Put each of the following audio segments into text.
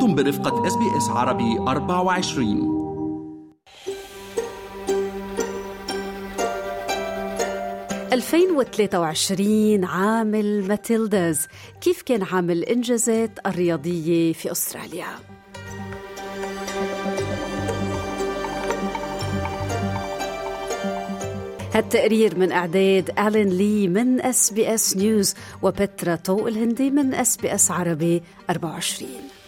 أنتم برفقة SBS عربي 24 2023 عام الماتيلداز. كيف كان عام الإنجازات الرياضية في أستراليا؟ هالتقرير من إعداد ألين لي من SBS News وبترا طوق الهندي من SBS عربي 24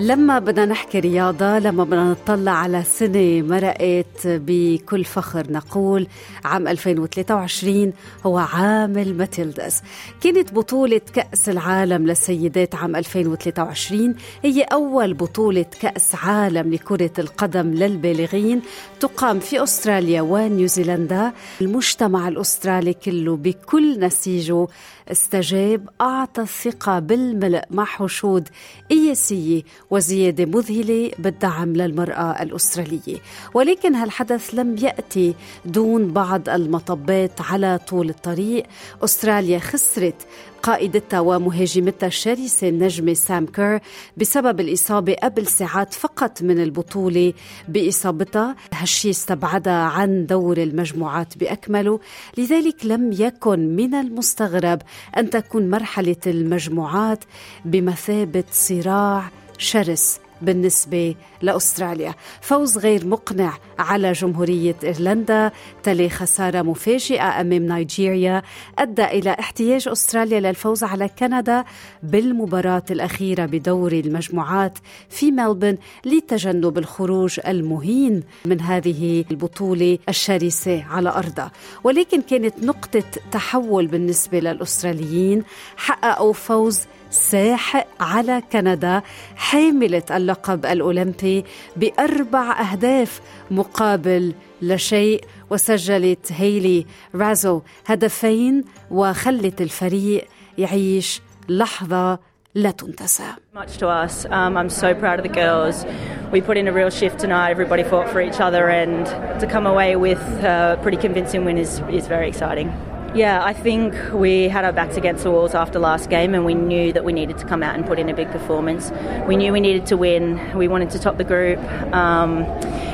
لما بدنا نحكي رياضة لما بدنا نطلع على سنة مرقت بكل فخر نقول عام 2023 هو عام الماتيلداز كانت بطولة كأس العالم للسيدات عام 2023 هي أول بطولة كأس عالم لكرة القدم للبالغين. تقام في أستراليا ونيوزيلندا. المجتمع الأسترالي كله بكل نسيجه استجاب أعطى الثقة بالملء مع حشود قياسية وزيادة مذهلة بالدعم للمرأة الأسترالية. ولكن هالحدث لم يأتي دون بعض المطبات على طول الطريق. أستراليا خسرت قائدتها ومهاجمتها الشرسة النجمة سام كير بسبب الإصابة قبل ساعات فقط من البطولة بإصابتها هالشي استبعدها عن دور المجموعات بأكمله. لذلك لم يكن من المستغرب أن تكون مرحلة المجموعات بمثابة صراع شرس بالنسبة لأستراليا. فوز غير مقنع على جمهورية إيرلندا. تلي خسارة مفاجئة أمام نيجيريا أدى إلى احتياج أستراليا للفوز على كندا بالمباراة الأخيرة بدور المجموعات في ملبن لتجنب الخروج المهين من هذه البطولة الشرسة على أرضها ولكن كانت نقطة تحول بالنسبة للأستراليين. حققوا فوز ساحق على كندا حاملة اللقب الأولمبي بأربع أهداف مقابل لشيء وسجلت هيلي رازو هدفين وخلت الفريق يعيش لحظة لا تنتسى. Much to us. Um, I'm so proud of the girls. We put in a real shift tonight. Everybody fought for each other, and to come away with a pretty convincing win is, is very exciting. Yeah, I think we had our backs against the walls after last game and we knew that we needed to come out and put in a big performance. We knew we needed to win. We wanted to top the group. Um,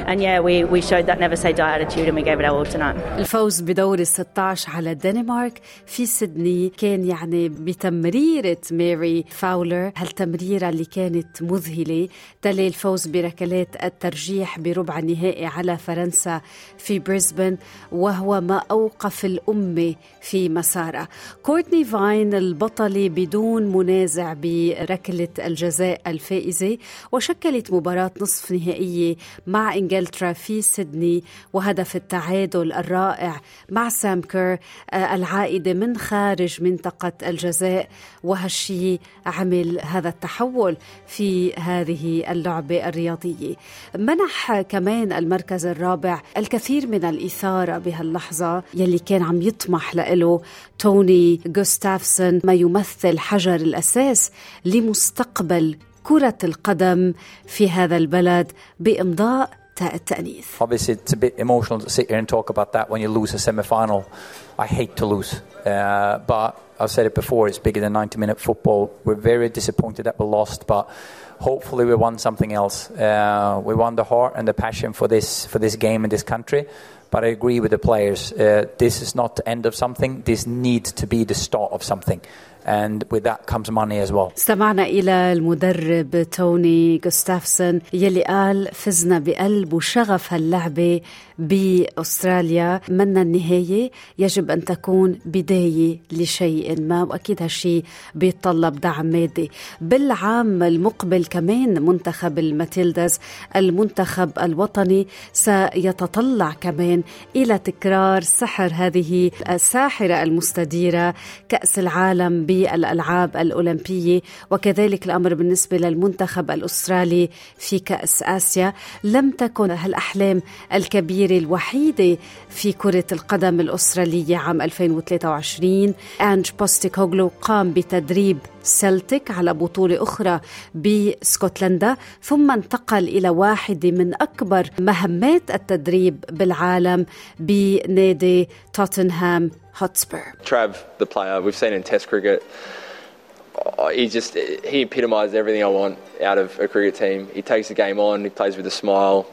and yeah, we, we showed that never say die attitude and we gave it our all tonight. الفوز بدور ال 16 على الدنمارك في سيدني كان يعني بتمريرة ماري فاولر هالتمريرة اللي كانت مذهلة تلي الفوز بركلات الترجيح بربع النهائي على فرنسا في بريسبن وهو ما أوقف الأمة في مسارها كورتني فاين البطلة بدون منازع بركلة الجزاء الفائزة وشكلت مباراة نصف نهائية مع إنجلترا في سيدني وهدف التعادل الرائع مع سام كير آه، العائدة من خارج منطقة الجزاء. وهالشي عمل هذا التحول في هذه اللعبة الرياضية. منح كمان المركز الرابع الكثير من الإثارة بهاللحظة يلي كان عم يطمح له توني جوستافسون ما يمثل حجر الأساس لمستقبل كرة القدم في هذا البلد بإمضاء تاء التأنيث. Obviously, it's a bit emotional to sit here and talk about that when you lose a semi-final. I hate to lose, uh, but I've said it before. It's bigger than 90-minute football. We're very disappointed that we lost, but hopefully we won something else. Uh, we won the heart and the passion for this for this game in this country. But I agree with the players. Uh, this is not the end of something. This needs to be the start of something. And with that comes money as well. استمعنا إلى المدرب توني جوستافسون يلي قال فزنا بقلب وشغف هاللعبة بأستراليا. منا النهاية يجب أن تكون بداية لشيء ما. وأكيد هالشيء بيتطلب دعم مادي. بالعام المقبل كمان منتخب الماتيلداز المنتخب الوطني سيتطلع كمان إلى تكرار سحر هذه الساحرة المستديرة كأس العالم بالألعاب الأولمبية وكذلك الأمر بالنسبة للمنتخب الأسترالي في كأس آسيا. لم تكن هالأحلام الكبيرة الوحيدة في كرة القدم الأسترالية عام 2023 أنج بوستيكوغلو قام بتدريب سلتيك على بطولة أخرى بسكوتلندا ثم انتقل إلى واحدة من أكبر مهمات التدريب بالعالم بنادي توتنهام Hotspur. Trav, the player, we've seen in Test cricket. he just he epitomised everything I want out of a cricket team. He takes the game on. He plays with a smile.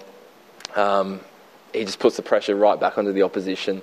Um, he just puts the pressure right back onto the opposition.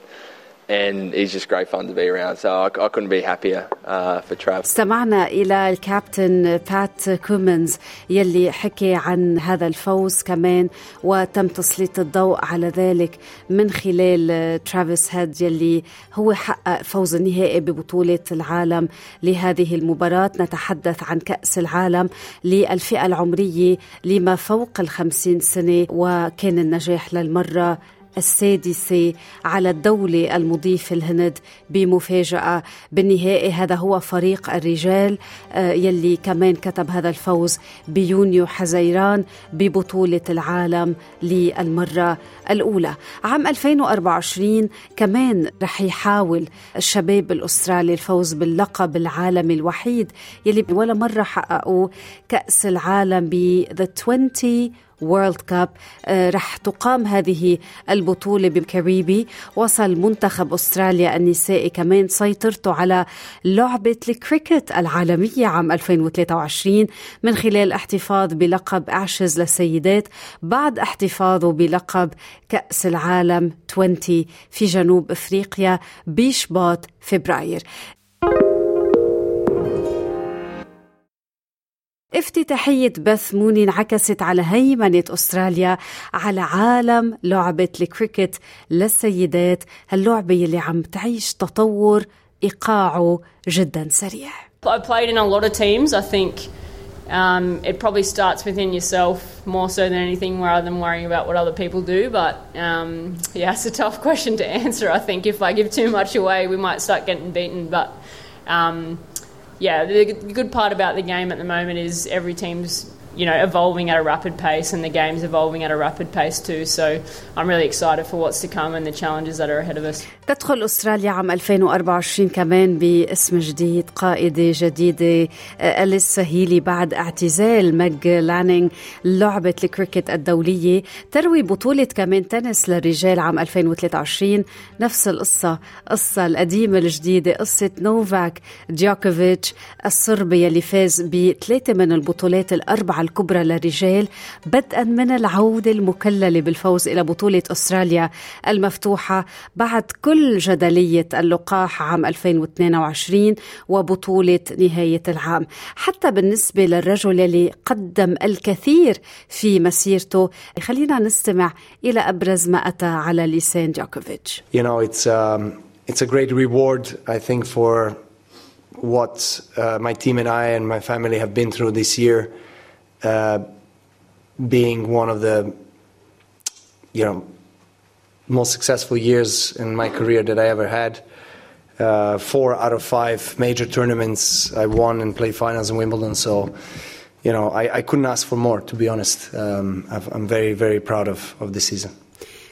And he's just great fun to be around. So I, I couldn't be happier uh, for Trav. استمعنا إلى الكابتن بات كومنز يلي حكي عن هذا الفوز كمان وتم تسليط الضوء على ذلك من خلال ترافيس هيد يلي هو حقق فوز النهائي ببطولة العالم لهذه المباراة نتحدث عن كأس العالم للفئة العمرية لما فوق الخمسين سنة وكان النجاح للمرة السادسة على الدولة المضيف الهند بمفاجأة. بالنهائي هذا هو فريق الرجال آه، يلي كمان كتب هذا الفوز بيونيو حزيران ببطولة العالم للمرة الأولى. عام 2024 كمان رح يحاول الشباب الأسترالي الفوز باللقب العالمي الوحيد يلي ولا مرة حققوا كأس العالم ب The 20 وورلد كاب آه، رح تقام هذه البطولة بالكاريبي. وصل منتخب أستراليا النسائي كمان سيطرته على لعبة الكريكت العالمية عام 2023 من خلال احتفاظ بلقب آشز للسيدات بعد احتفاظه بلقب كأس العالم 20 في جنوب أفريقيا بشباط فبراير. افتتاحية بث موني انعكست على هيمنة أستراليا على عالم لعبة الكريكت للسيدات هاللعبة يلي عم تعيش تطور إيقاعه جدا سريع I played in a lot of teams. I think um, it probably starts within yourself more so than anything rather than worrying about what other people do. But um, yeah, it's a tough question to answer. I think if I give too much away, we might start getting beaten. But um, yeah, the good part about the game at the moment is every team's you know evolving at a rapid pace and the game's evolving at a rapid pace too. So I'm really excited for what's to come and the challenges that are ahead of us. تدخل أستراليا عام 2024 كمان باسم جديد قائدة جديدة أليسا هيلي بعد اعتزال ميج لانينج لعبة الكريكت الدولية تروي بطولة كمان تنس للرجال عام 2023 نفس القصة قصة القديمة الجديدة قصة نوفاك جوكوفيتش الصربي يلي فاز بثلاثة من البطولات الأربعة الكبرى للرجال بدءا من العودة المكللة بالفوز إلى بطولة أستراليا المفتوحة بعد كل جدلية اللقاح عام 2022 وبطولة نهاية العام. حتى بالنسبة للرجل اللي قدم الكثير في مسيرته خلينا نستمع إلى أبرز ما أتى على لسان جوكوفيتش You know, it's, um, it's a great reward, I think, for what uh, my team and I and my family have been through this year, being one of the, you know, most successful years in my career that I ever had. Uh, four out of five major tournaments I won and played finals in Wimbledon. So, you know, I, I couldn't ask for more, to be honest. Um, I'm very, very proud of, of this season.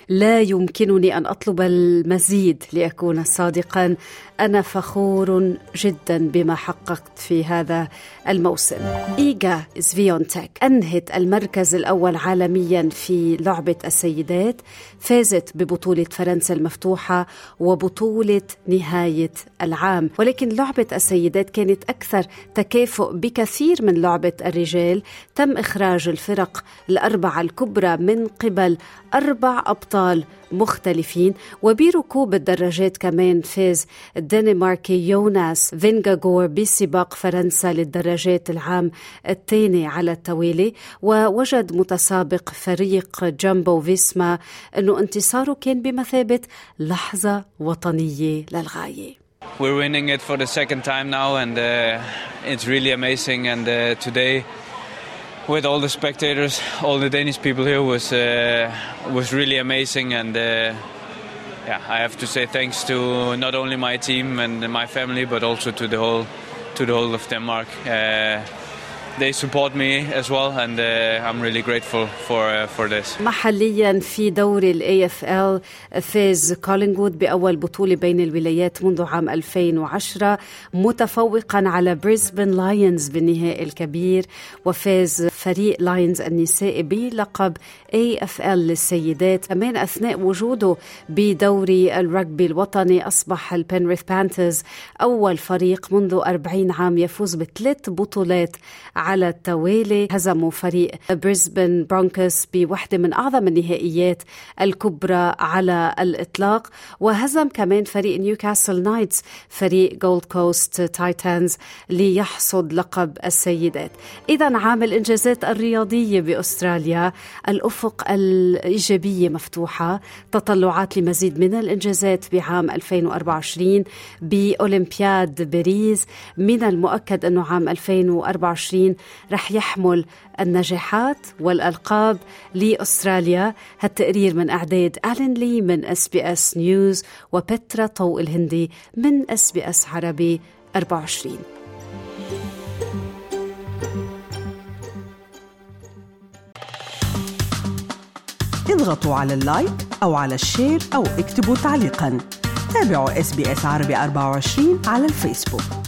لا يمكنني أن أطلب المزيد لأكون صادقا. أنا فخور جدا بما حققت في هذا الموسم. إيجا سفيونتك أنهت المركز الأول عالميا في لعبة السيدات فازت ببطولة فرنسا المفتوحة وبطولة نهاية العام. ولكن لعبة السيدات كانت أكثر تكافؤ بكثير من لعبة الرجال. تم إخراج الفرق الأربعة الكبرى من قبل أربع أبطال مختلفين وبركوب الدراجات كمان فاز الدنماركي يوناس فينغاغور بسباق فرنسا للدراجات العام الثاني على التوالي ووجد متسابق فريق جامبو فيسما أنه انتصاره كان بمثابة لحظة وطنية للغاية. We're winning it for the second time now and uh, it's really amazing and uh, today with all the spectators, all the Danish people here was uh, was really amazing, and uh, yeah, I have to say thanks to not only my team and my family, but also to the whole to the whole of Denmark. Uh, they support me as well, and uh, I'm really grateful for uh, for this. محليا في دوري ال فاز كولينغوود بأول بطولة بين الولايات منذ عام 2010 متفوقا على بريسبن لاينز بالنهائي الكبير وفاز فريق لاينز النسائي بلقب ال للسيدات كمان أثناء وجوده بدوري الرجبي الوطني أصبح البنريث بانترز أول فريق منذ 40 عام يفوز بثلاث بطولات على التوالي. هزموا فريق بريسبن برونكوس بوحدة من أعظم النهائيات الكبرى على الإطلاق. وهزم كمان فريق نيوكاسل نايتس فريق جولد كوست تايتانز ليحصد لقب السيدات. إذا عام الإنجازات الرياضية بأستراليا. الأفق الإيجابية مفتوحة. تطلعات لمزيد من الإنجازات بعام 2024 بأولمبياد باريس. من المؤكد أنه عام 2024 رح يحمل النجاحات والألقاب لأستراليا. هالتقرير من إعداد ألين لي من SBS News وبترا طوق الهندي من SBS عربي 24 اضغطوا على ال like أو على ال share أو اكتبوا تعليقاً. تابعوا SBS عربي 24 على الفيسبوك.